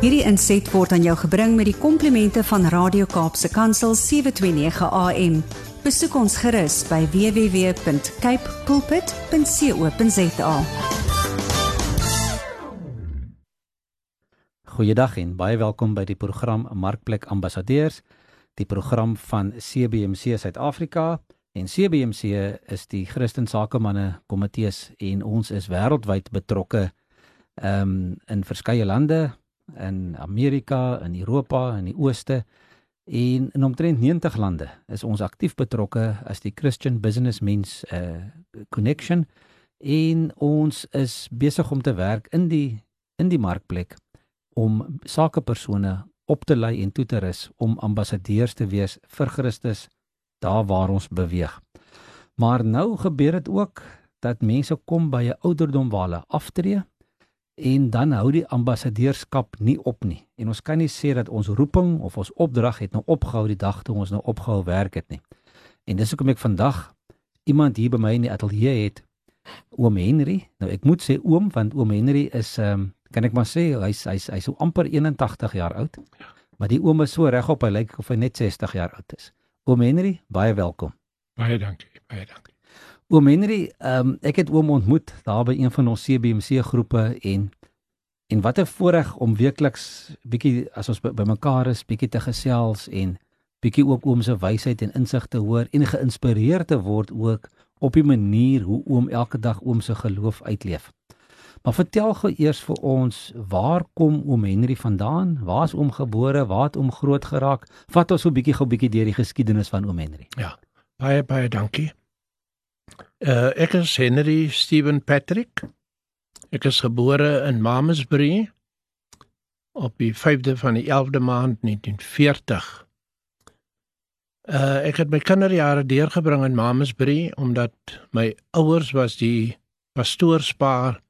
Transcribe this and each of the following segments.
Hierdie inset word aan jou gebring met die komplimente van Radio Kaapse Kansel 729 AM. Besoek ons gerus by www.cape pulpit.co.za. Goeiedag en baie welkom by die program Markplek Ambassadeurs, die program van CBC Suid-Afrika. En CBC is die Christen Sakemanne Komitees en ons is wêreldwyd betrokke um, in verskeie lande in Amerika, in Europa, in die Ooste en in omtrent 90 lande is ons aktief betrokke as die Christian Businessmen's uh Connection en ons is besig om te werk in die in die markplek om sakepersone op te lei en toe te rus om ambassadeurs te wees vir Christus daar waar ons beweeg. Maar nou gebeur dit ook dat mense kom by 'n ouderdom waar hulle aftree en dan hou die ambassadeurskap nie op nie. En ons kan nie sê dat ons roeping of ons opdrag het nou opgehou die dag toe ons nou opgehou werk het nie. En dis hoekom ek vandag iemand hier by my in die ateljee het, oom Henry. Nou ek moet sê oom want oom Henry is ehm um, kan ek maar sê hy's hy's hy's so amper 81 jaar oud. Maar die oom is so regop, hy lyk of hy net 60 jaar oud is. Oom Henry, baie welkom. Baie dankie, baie dankie. Oom Henry, um, ek het oom ontmoet daar by een van ons CBMC groepe en en wat 'n voorreg om weekliks bietjie as ons bymekaar by is, bietjie te gesels en bietjie ook oom se wysheid en insig te hoor en geïnspireer te word ook op die manier hoe oom elke dag oom se geloof uitleef. Maar vertel gou eers vir ons, waar kom oom Henry vandaan? Waar is oom gebore? Waar het oom groot geraak? Vat ons so bietjie gou bietjie deur die geskiedenis van oom Henry. Ja. Baie baie dankie. Uh ek is Henry Steven Patrick. Ek is gebore in Mamasbury op die 5de van die 11de maand 1940. Uh ek het my kinderjare deurgebring in Mamasbury omdat my ouers was die pastoorspaar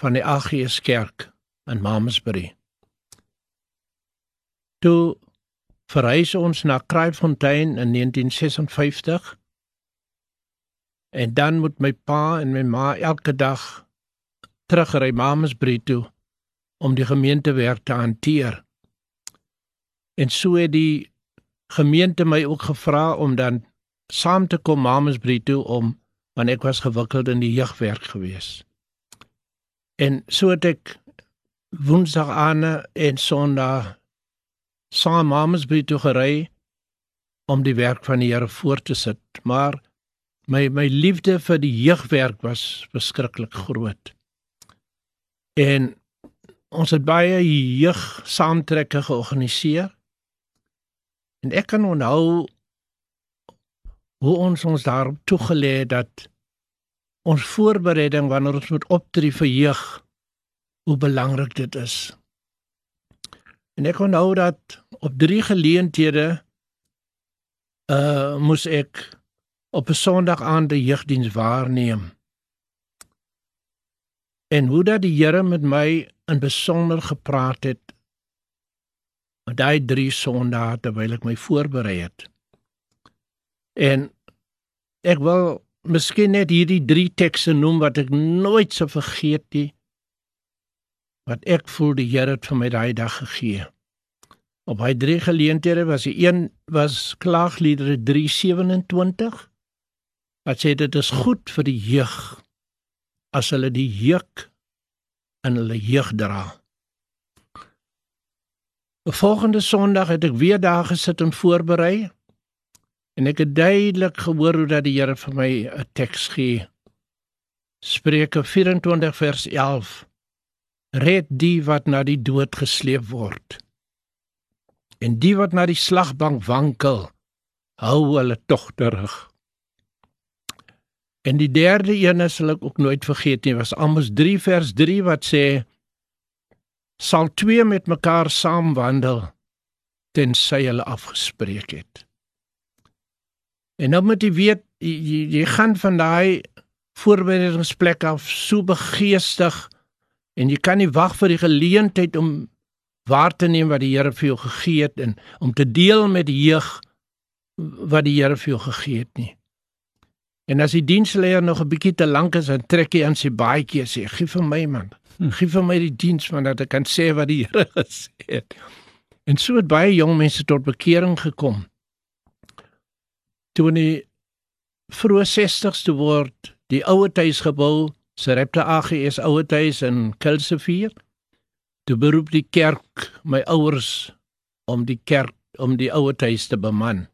van die AGS kerk in Mamasbury. Toe verhuis ons na Kraaifontein in 1956 En dan moet my pa en my ma elke dag terugry Mamasbury toe om die gemeentewerk te hanteer. En so het die gemeente my ook gevra om dan saam te kom Mamasbury toe om want ek was gewikkeld in die jeugwerk gewees. En so het ek Woensdag aan en Sondag saam Mamasbury toe gery om die werk van die Here voort te sit. Maar my my liefde vir die jeugwerk was verskriklik groot. En ons het baie jeug saamtrekke georganiseer. En ek kan onthou hoe ons ons daarop toegelê dat ons voorbereiding wanneer ons moet optree vir jeug hoe belangrik dit is. En ek onthou dat op drie geleenthede uh moes ek op 'n Sondag aand die jeugdiens waarneem. En hoe dat die Here met my in besonder gepraat het met daai drie Sondae terwyl ek my voorberei het. En ek wil miskien net hierdie drie tekste noem wat ek nooit sou vergeet nie. Wat ek voel die Here het vir my daai dag gegee. Op hy drie geleenthede was die een was Klaagliedere 327 wat sê dit is goed vir die jeug as hulle die juk in hulle jeug dra. Volgende Sondag het ek weer daar gesit en voorberei en ek het duidelik gehoor hoe dat die Here vir my 'n teks gee. Spreuke 24 vers 11. Red die wat na die dood gesleep word. En die wat na die slagbank wankel, hou hulle tog terug. En die derde een sal ek ook nooit vergeet nie, was Amos 3 vers 3 wat sê sal twee met mekaar saam wandel tensy hulle afgespreek het. En nou moet jy weet jy, jy, jy gaan van daai voorbereidingsplek af so begeestig en jy kan nie wag vir die geleentheid om waar te neem wat die Here vir jou gegee het en om te deel met die jeug wat die Here vir jou gegee het nie. En as die diensleier nog 'n bietjie te lank is, dan trek hy aan sy baadjie en sê: "Gee vir my man. Gee vir my die diens want dat ek kan sê wat die Here gesê het." En so het baie jong mense tot bekering gekom. Toe in die vroeë 60's toe word die ouer huis gebou, Serepta AGS ouer huis in Kelsevier. Toe beroep die kerk my ouers om die kerk om die ouer huis te beman.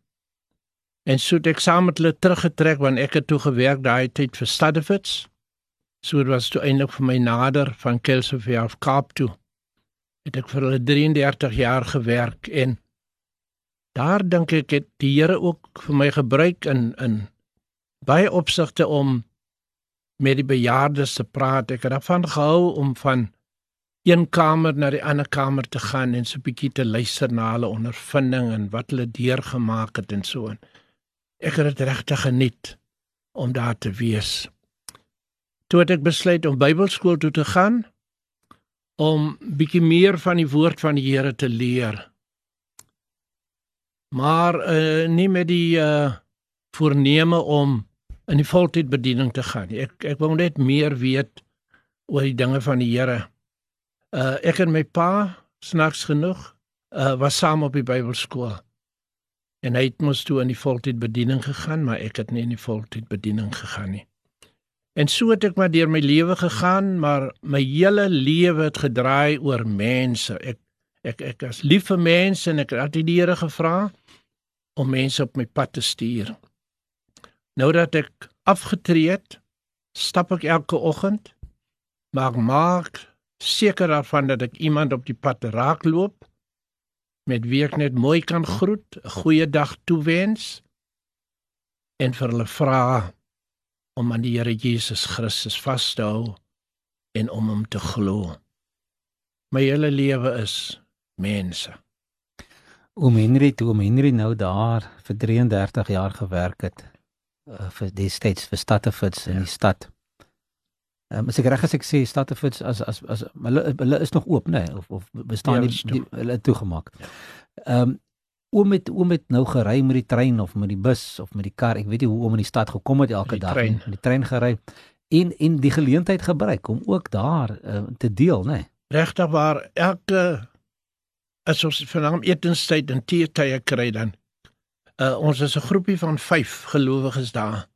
En so het ek saam met hulle teruggetrek want ek het toe gewerk daai tyd vir Stadefits. So dit was toe eintlik vir my nader van Kelsevier af Kaap toe. Het ek vir hulle 33 jaar gewerk en daar dink ek het die Here ook vir my gebruik in in baie opsigte om met die bejaardes te praat. Ek het daarvan gehou om van een kamer na die ander kamer te gaan en so 'n bietjie te luister na hulle ondervinding en wat hulle deurgemaak het en so. Ek het dit regtig geniet om daar te wees. Toe het ek besluit om Bybelskool toe te gaan om bietjie meer van die woord van die Here te leer. Maar uh, nie met die uh, voorneme om in die voltydbediening te gaan. Ek ek wou net meer weet oor die dinge van die Here. Uh ek en my pa snaaks genoeg uh was saam op die Bybelskool. En hy het mos toe in die voltydbediening gegaan, maar ek het nie in die voltydbediening gegaan nie. En so het ek maar deur my lewe gegaan, maar my hele lewe het gedraai oor mense. Ek ek ek as lief vir mense en ek het altyd die Here gevra om mense op my pad te stuur. Nou dat ek afgetree het, stap ek elke oggend, maar maak seker daarvan dat ek iemand op die pad raakloop met wie ek net mooi kan groet, 'n goeie dag toewens en vir hulle vra om aan die Here Jesus Christus vas te hou en om hom te glo. My hele lewe is mense. Oom Henry, toe oom Henry nou daar vir 33 jaar gewerk het, uh, vir die steeds vir Stadefits in ja. die stad. Ehm um, as ek reg as ek sê Stadefits as as as hulle hulle is nog oop nê nee, of of bestaan ja, nie hulle het toegemaak. Ja. Ehm um, oom het oom het nou gery met die trein of met die bus of met die kar. Ek weet nie hoe oom in die stad gekom het elke dag nie. Met die trein gery en en die geleentheid gebruik om ook daar uh, te deel nê. Nee. Regtig waar elke as ons vanaand etenstyd en teetye kry dan uh, ons is 'n groepie van 5 gelowiges daar.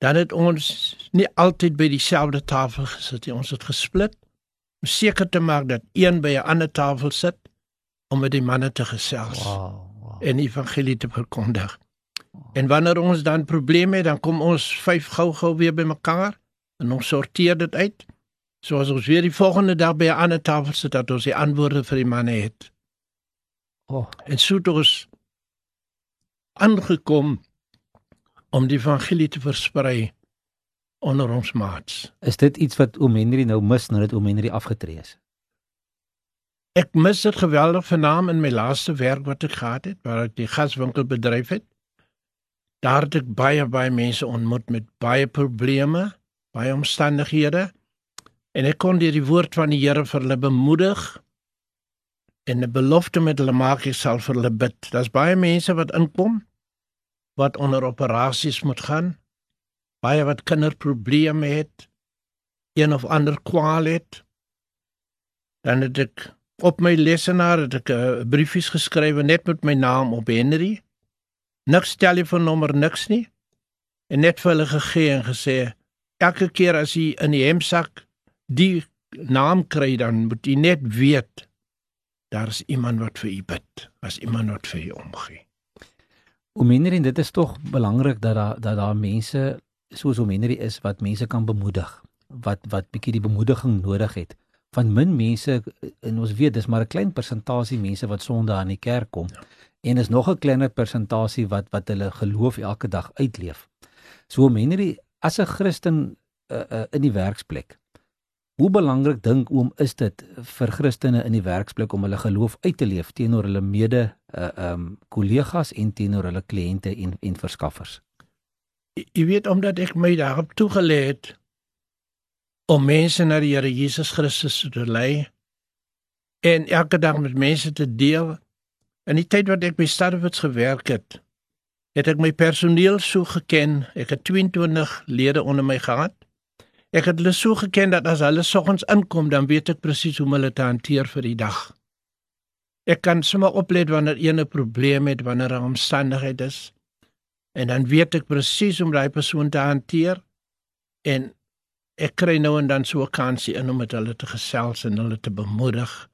Dan het ons nie altyd by dieselfde tafel gesit nie. Ons het gesplit om seker te maak dat een by 'n ander tafel sit om met die manne te gesels. Wow, wow. En evangelie te verkondig. En wanneer ons dan probleme het, dan kom ons vyf gou-gou weer by mekaar en ons sorteer dit uit. Soos ons weer die volgende dag by 'n ander tafel sit dat ons die antwoorde vir die manne het. Oh. En so het ons aangekom om die evangelie te versprei onder ons maats. Is dit iets wat oom Henry nou mis nadat oom Henry afgetree is? Ek mis dit geweldig vernaam in my laaste werk wat ek gehad het, waar ek die gaswinkel bedryf het. Daar het ek baie baie mense ontmoet met baie probleme, baie omstandighede en ek kon deur die woord van die Here vir hulle bemoedig en 'n belofte met hulle maak ek sal vir hulle bid. Daar's baie mense wat inkom wat onder operasies moet gaan. Baie wat kinderprobleme het, een of ander kwaal het. Dan het ek op my lesenaar het ek 'n uh, briefies geskrywe net met my naam op Henry. Niks telefoonnommer niks nie. En net vir hulle gegee en gesê elke keer as jy in die hemsak die naam kry dan moet jy net weet daar's iemand wat vir u bid, as iemand wat vir u omgee. Omeneri en dit is tog belangrik dat daar dat daar mense soos Omeneri is wat mense kan bemoedig wat wat bietjie die bemoediging nodig het van min mense en ons weet dis maar 'n klein persentasie mense wat Sondag aan die kerk kom ja. en is nog 'n kleiner persentasie wat wat hulle geloof elke dag uitleef. So Omeneri as 'n Christen uh, uh, in die werksplek Hoe belangrik dink oom is dit vir Christene in die werksplek om hulle geloof uit te leef teenoor hulle mede uh um kollegas en teenoor hulle kliënte en en verskaffers? Jy weet omdat ek my daarop toegelê het om mense na die Here Jesus Christus te lei en elke dag met mense te deel. In die tyd wat ek by Starwits gewerk het, het ek my personeel so geken. Ek het 22 lede onder my gehad. Ek het hulle so geken dat as hulle soggens inkom, dan weet ek presies hoe om hulle te hanteer vir die dag. Ek kan sommer oplet wanneer een 'n probleem het, wanneer 'n omstandigheid is. En dan weet ek presies hoe om daai persoon te hanteer en ek kry nou en dan so 'n kansie in om met hulle te gesels en hulle te bemoedig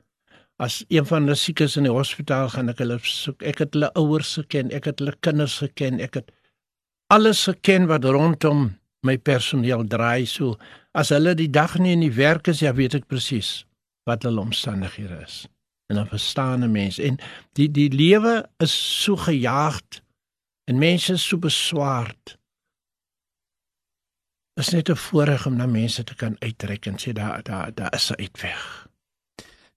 as een van hulle siek is in die hospitaal gaan ek hulle soek. Ek het hulle ouers geken, ek het hulle kinders geken, ek het alles geken wat rondom my personeel draai so. As hulle die dag nie in die werk is, ja weet ek presies wat hulle omstandighede is. En dan verstaan 'n mens en die die lewe is so gejaagd en mense is so beswaard. Is net 'n voorreg om na mense te kan uitreik en sê daar daar daar is 'n uitweg.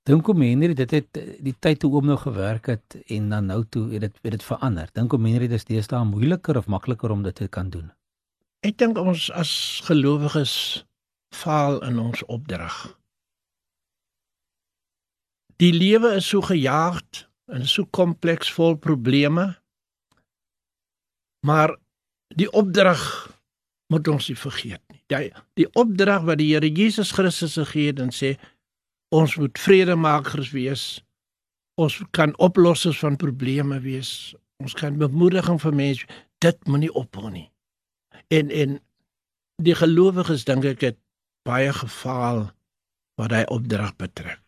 Dink om Henry dit het die tyd toe oom nou gewerk het en dan nou toe het dit het dit verander. Dink om Henry dis deesdae moeiliker of makliker om dit te kan doen. Ek dink ons as gelowiges faal in ons opdrag. Die lewe is so gejaagd en so kompleks vol probleme. Maar die opdrag moet ons nie vergeet nie. Die die opdrag wat die Here Jesus Christus gegee het en sê Ons moet vredemakers wees. Ons kan oplossers van probleme wees. Ons kan bemoediging vir mense. Dit moenie ophou nie. En en die gelowiges dink ek het baie gefaal wat hy opdrag betref.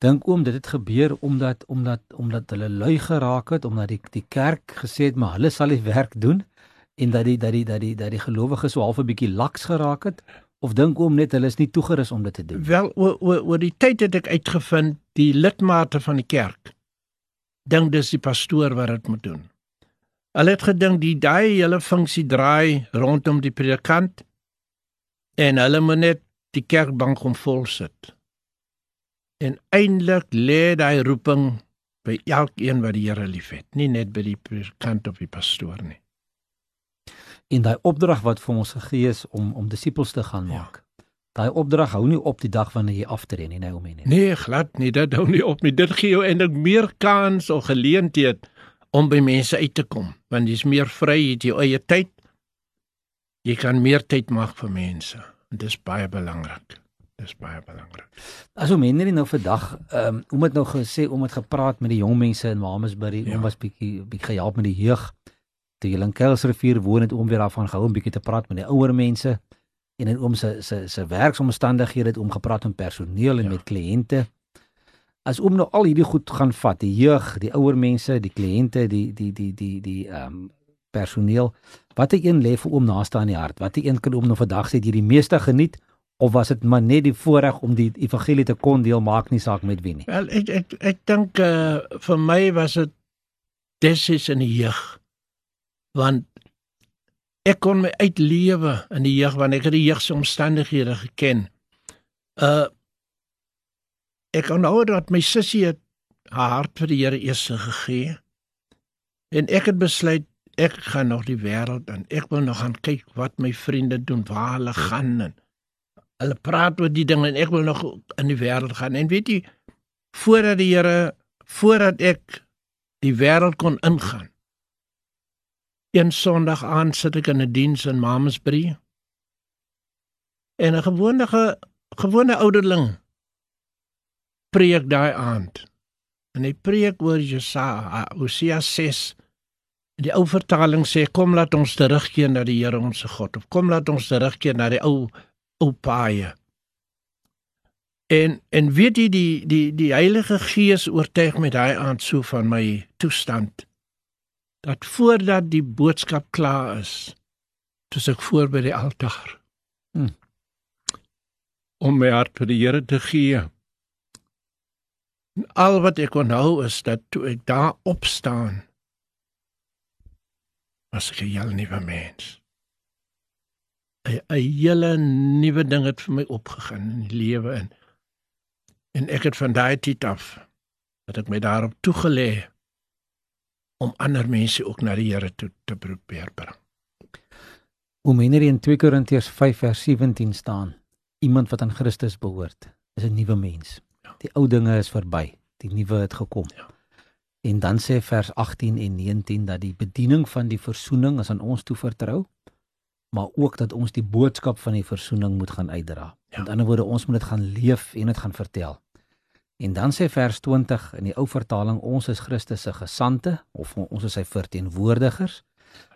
Dink oom dit het gebeur omdat omdat omdat hulle lui geraak het omdat die die kerk gesê het maar hulle sal die werk doen en dat die dat die dat die dat die gelowiges so half 'n bietjie laks geraak het of dink oom net hulle is nie toegerus om dit te doen? Wel oor oor oor die tyd het ek uitgevind die lidmate van die kerk dink dis die pastoor wat dit moet doen. Hulle het gedink die daai hele funksie draai rondom die predikant en hulle moet net die kerkbank om vol sit. En eintlik lê daai roeping by elkeen wat die Here liefhet, nie net by die predikant of die pastoor nie en daai opdrag wat vir ons gegee is om om disippels te gaan ja. maak. Ja. Daai opdrag hou nie op die dag wanneer jy aftree nie, Naomi nie. Nee, glad nie, dit hou nie op nie. Dit gee jou eintlik meer kans of geleentheid om by mense uit te kom, want jy's meer vry, jy het jou eie tyd. Jy kan meer tyd maak vir mense. Dit is baie belangrik. Dis baie belangrik. Aso mense nou vandag, ehm um, om dit nou gesê, om dit gepraat met die jong mense in Mamasbury, ja. om was bietjie bietjie gehelp met die jeug toe jy in Kelsrivier woon het om weer daarvan gehou 'n bietjie te praat met die ouer mense en in oom se se se werksomstandighede het om gepraat met personeel en ja. met kliënte. As oom nou al hierdie goed gaan vat, die jeug, die ouer mense, die kliënte, die die die die die ehm um, personeel, watter een lê vir oom naaste aan die hart? Watter een kan oom nou vandag sê jy die meeste geniet of was dit maar net die voorreg om die evangelie te kon deel maak nie saak met wie nie? Wel ek ek ek dink uh, vir my was dit desis in die jeug want ek kon my uitlewe in die jeug want ek die jeug se omstandighede geken. Uh ek onthou dat my sussie haar hart vir die Here eers gegee en ek het besluit ek gaan nog die wêreld en ek wil nog gaan kyk wat my vriende doen, waar hulle gaan en hulle praat oor die dinge en ek wil nog in die wêreld gaan. En weet jy, voordat die Here voordat ek die wêreld kon ingaan, Een Sondag aand sit ek in 'n diens in Mamasbury. En 'n gewone gewone ouderling preek daai aand. En hy preek oor Jesaja, Hosea 6. Die ou vertaling sê kom laat ons terugkeer na die Here ons God of kom laat ons terugkeer na die ou paaie. En en weet jy die die die Heilige Gees oortuig met daai aand so van my toestand dat voordat die boodskap klaar is, toe ek voor by die altaar. Hmm. Om my hart vir die Here te gee. En al wat ek onthou is dat toe ek daar opstaan, was ek 'n heel nuwe mens. 'n hele nuwe ding het vir my opgegaan in die lewe in. En ek het van daai tyd af dat ek my daarop toegelê om ander mense ook na die Here toe te probeer bring. Om in in 2 Korintiërs 5 vers 17 staan, iemand wat aan Christus behoort, is 'n nuwe mens. Ja. Die ou dinge is verby, die nuwe het gekom. Ja. En dan sê vers 18 en 19 dat die bediening van die versoening is aan ons toevertrou, maar ook dat ons die boodskap van die versoening moet gaan uitdra. Ja. Met ander woorde, ons moet dit gaan leef en dit gaan vertel. En dan sê vers 20 in die ou vertaling ons is Christus se gesande of ons is sy verteenwoordigers.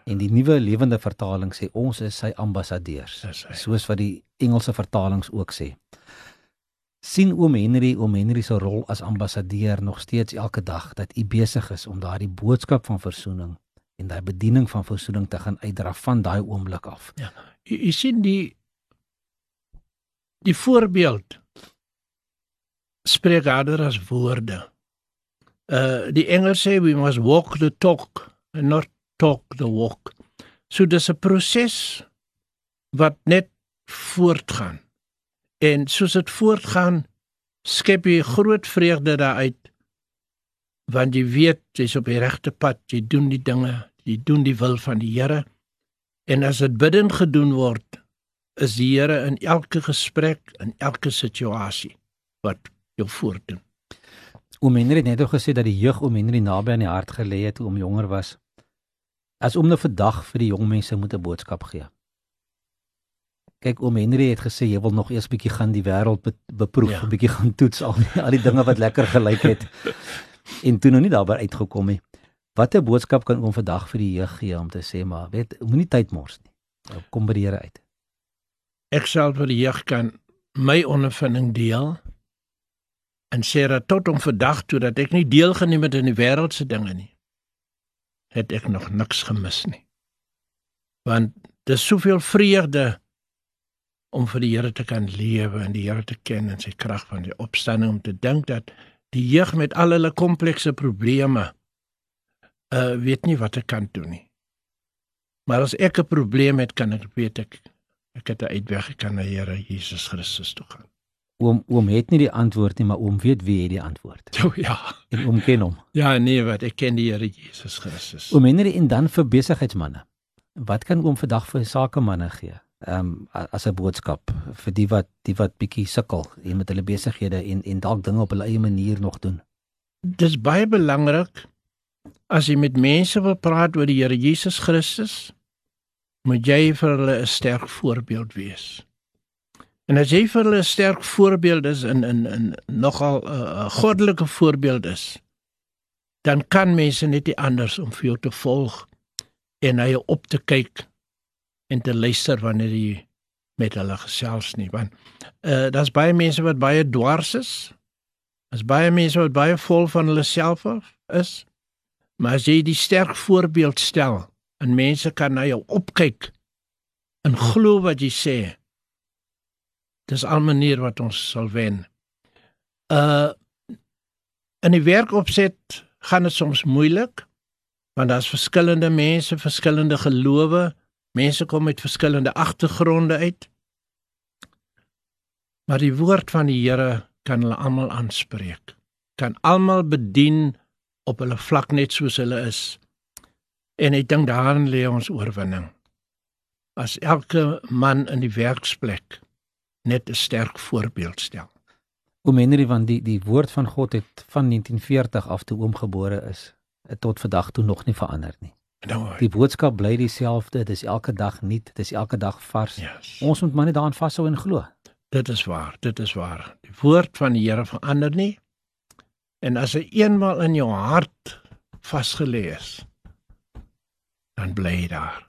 En die nuwe lewende vertaling sê ons is sy ambassadeurs, soos wat die Engelse vertalings ook sê. sien oom Henry oom Henry se rol as ambassadeur nog steeds elke dag dat u besig is om daardie boodskap van verzoening en daai bediening van verzoening te gaan uitdra van daai oomblik af. Ja. U sien die die voorbeeld spreek harder as woorde. Uh die Engels sê we must walk the talk and not talk the walk. So dis 'n proses wat net voortgaan. En soos dit voortgaan, skep jy groot vreugde daaruit want jy weet jy's op die regte pad, jy doen die dinge, jy doen die wil van die Here. En as dit bidden gedoen word, is die Here in elke gesprek, in elke situasie wat jou voordoen. Oom Henry het net ook gesê dat die jeug oom Henry naby aan die hart gelê het toe hom jonger was. As om nou vandag vir die jong mense moet 'n boodskap gee. Kyk oom Henry het gesê jy wil nog eers bietjie gaan die wêreld be beproef, 'n ja. bietjie gaan toets al die, al die dinge wat lekker gelyk het. en toe nog nie daarby uitgekom nie. Watter boodskap kan oom vandag vir die jeug gee om te sê maar weet moenie tyd mors nie. Nou, kom by die Here uit. Ek sal vir die jeug kan my ondervinding deel en sê dat tot om vandag toe dat ek nie deelgeneem het aan die wêreldse dinge nie het ek nog niks gemis nie want dis soveel vreugde om vir die Here te kan lewe en die Here te ken en sy krag van die opstanding om te dink dat die jeug met al hulle komplekse probleme uh weet nie wat ek kan doen nie maar as ek 'n probleem het kan ek weet ek ek het 'n uitweg ek kan na Here Jesus Christus toe gaan Oom oom het nie die antwoord nie, maar oom weet wie het die antwoord. O ja. En oom ken hom. Ja, nee, wat ek ken die Here Jesus Christus. Oom Henry en dan vir besigheidsmense. Wat kan oom vandag vir sakemanne gee? Ehm um, as 'n boodskap vir die wat die wat bietjie sukkel en met hulle besighede en en dalk dinge op hulle eie manier nog doen. Dis baie belangrik as jy met mense wil praat oor die Here Jesus Christus, moet jy vir hulle 'n sterk voorbeeld wees. En as jy vir hulle 'n sterk voorbeeld is in in in nogal 'n uh, goddelike voorbeeld is, dan kan mense net nie anders om vir jou te volg en na jou op te kyk en te luister wanneer jy met hulle gesels nie, want uh daar's baie mense wat baie dwars is. Daar's baie mense wat baie vol van hulle self is. Maar as jy die sterk voorbeeld stel en mense kan na jou opkyk en glo wat jy sê, Dis al manier wat ons sal wen. Uh in die werkopset gaan dit soms moeilik want daar's verskillende mense, verskillende gelowe, mense kom met verskillende agtergronde uit. Maar die woord van die Here kan hulle almal aanspreek. Kan almal bedien op hulle vlak net soos hulle is. En ek dink daarin lê ons oorwinning. As elke man in die werksplek net 'n sterk voorbeeld stel. Oom Henry van die die woord van God het van 1940 af toe oom gebore is, tot vandag toe nog nie verander nie. Nou, die boodskap bly dieselfde, dit is elke dag nuut, dit is elke dag vars. Yes. Ons moet maar net daaraan vashou en glo. Dit is waar, dit is waar. Die woord van die Here verander nie. En as hy eenmal in jou hart vasgelê is, dan bly hy daar.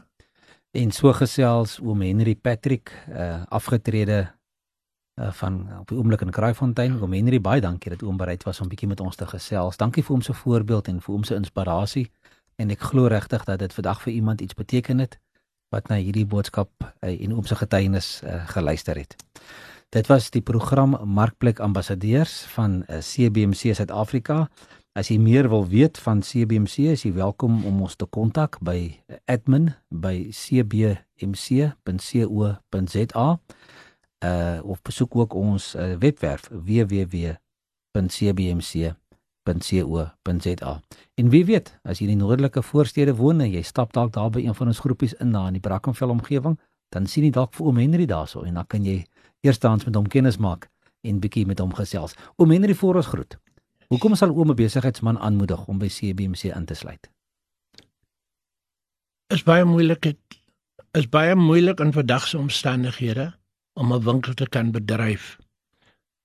En so gesels oom Henry Patrick, uh, afgetrede uh, van op die oomblik in Kraaifontein. Oom Henry, baie dankie dat oom bereid was om bietjie met ons te gesels. Dankie vir oom se voorbeeld en vir oom se inspirasie. En ek glo regtig dat dit vandag vir iemand iets beteken het wat na hierdie boodskap uh, en oom se getuienis uh, geluister het. Dit was die program Markplek Ambassadeurs van uh, CBC Suid-Afrika. As jy meer wil weet van CBC, is jy welkom om ons te kontak by admin@cbmc.co.za uh of besoek ook ons uh, webwerf www.cbmc.co.za. En wie weet, as jy in die noordelike voorstede woon en jy stap dalk daar by een van ons groepies in daar in die Brackenfell omgewing, dan sien jy dalk vir oom Henry daarso en dan kan jy eerstens met hom kennis maak en bietjie met hom gesels. Oom Henry voor ons groet. Hoekom sal oom 'n besigheidsman aanmoedig om by CBC in te sluit? Is baie moeilik is baie moeilik in vandag se omstandighede om 'n winkel te kan bedryf.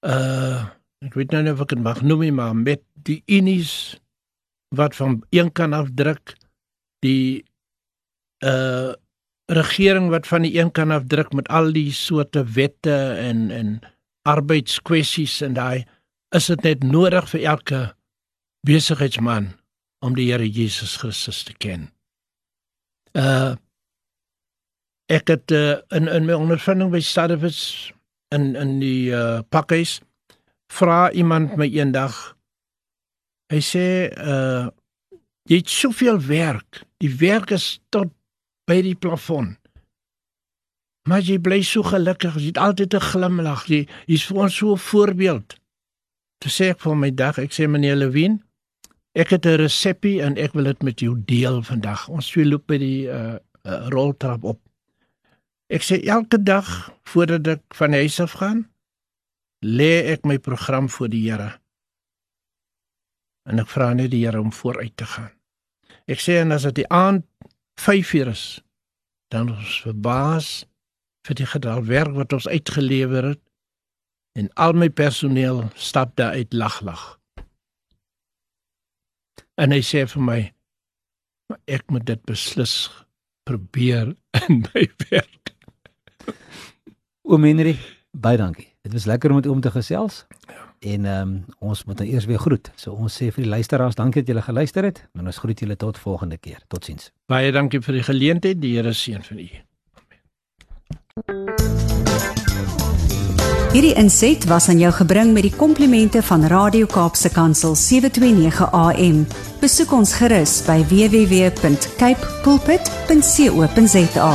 Uh ek weet nou nie of ek dit mag noem nie, maar met die unies wat van een kant af druk, die uh regering wat van die een kant af druk met al die soorte wette en en arbeidskwessies en daai is dit net nodig vir elke besigheidsman om die Here Jesus Christus te ken. Uh ek het uh, in in my ondervinding by Stadewits in in die uh pakhuis vra iemand my eendag. Hy sê uh jy het soveel werk. Die werk is tot by die plafon. Maar jy bly so gelukkig. Jy het altyd 'n glimlag jy jy's vir ons so 'n voorbeeld. Toe sê ek vir my dag ek sê meneer Lewin ek het 'n resepie en ek wil dit met jou deel vandag. Ons twee loop by die uh, uh roltrap op. Ek sê elke dag voordat ek van huis af gaan, lê ek my program voor die Here. En ek vra net die Here om vooruit te gaan. Ek sê en as dit die aand 5uur is, dan is verbaas vir die gedrag werk wat ons uitgelewer het en al my personeel stap daar uit lag lag. En hy sê vir my ek moet dit beslis probeer in my werk. Oom Henry, baie dankie. Dit was lekker om met oom te gesels. Ja. En ehm um, ons moet nou eers weer groet. So ons sê vir die luisteraars, dankie dat julle geluister het. En ons groet julle tot volgende keer. Totsiens. Baie dankie vir die geleentheid. Die Here seën vir u. Hierdie inset was aan jou gebring met die komplimente van Radio Kaapse Kansel 729 AM. Besoek ons gerus by www.cape pulpit.co.za.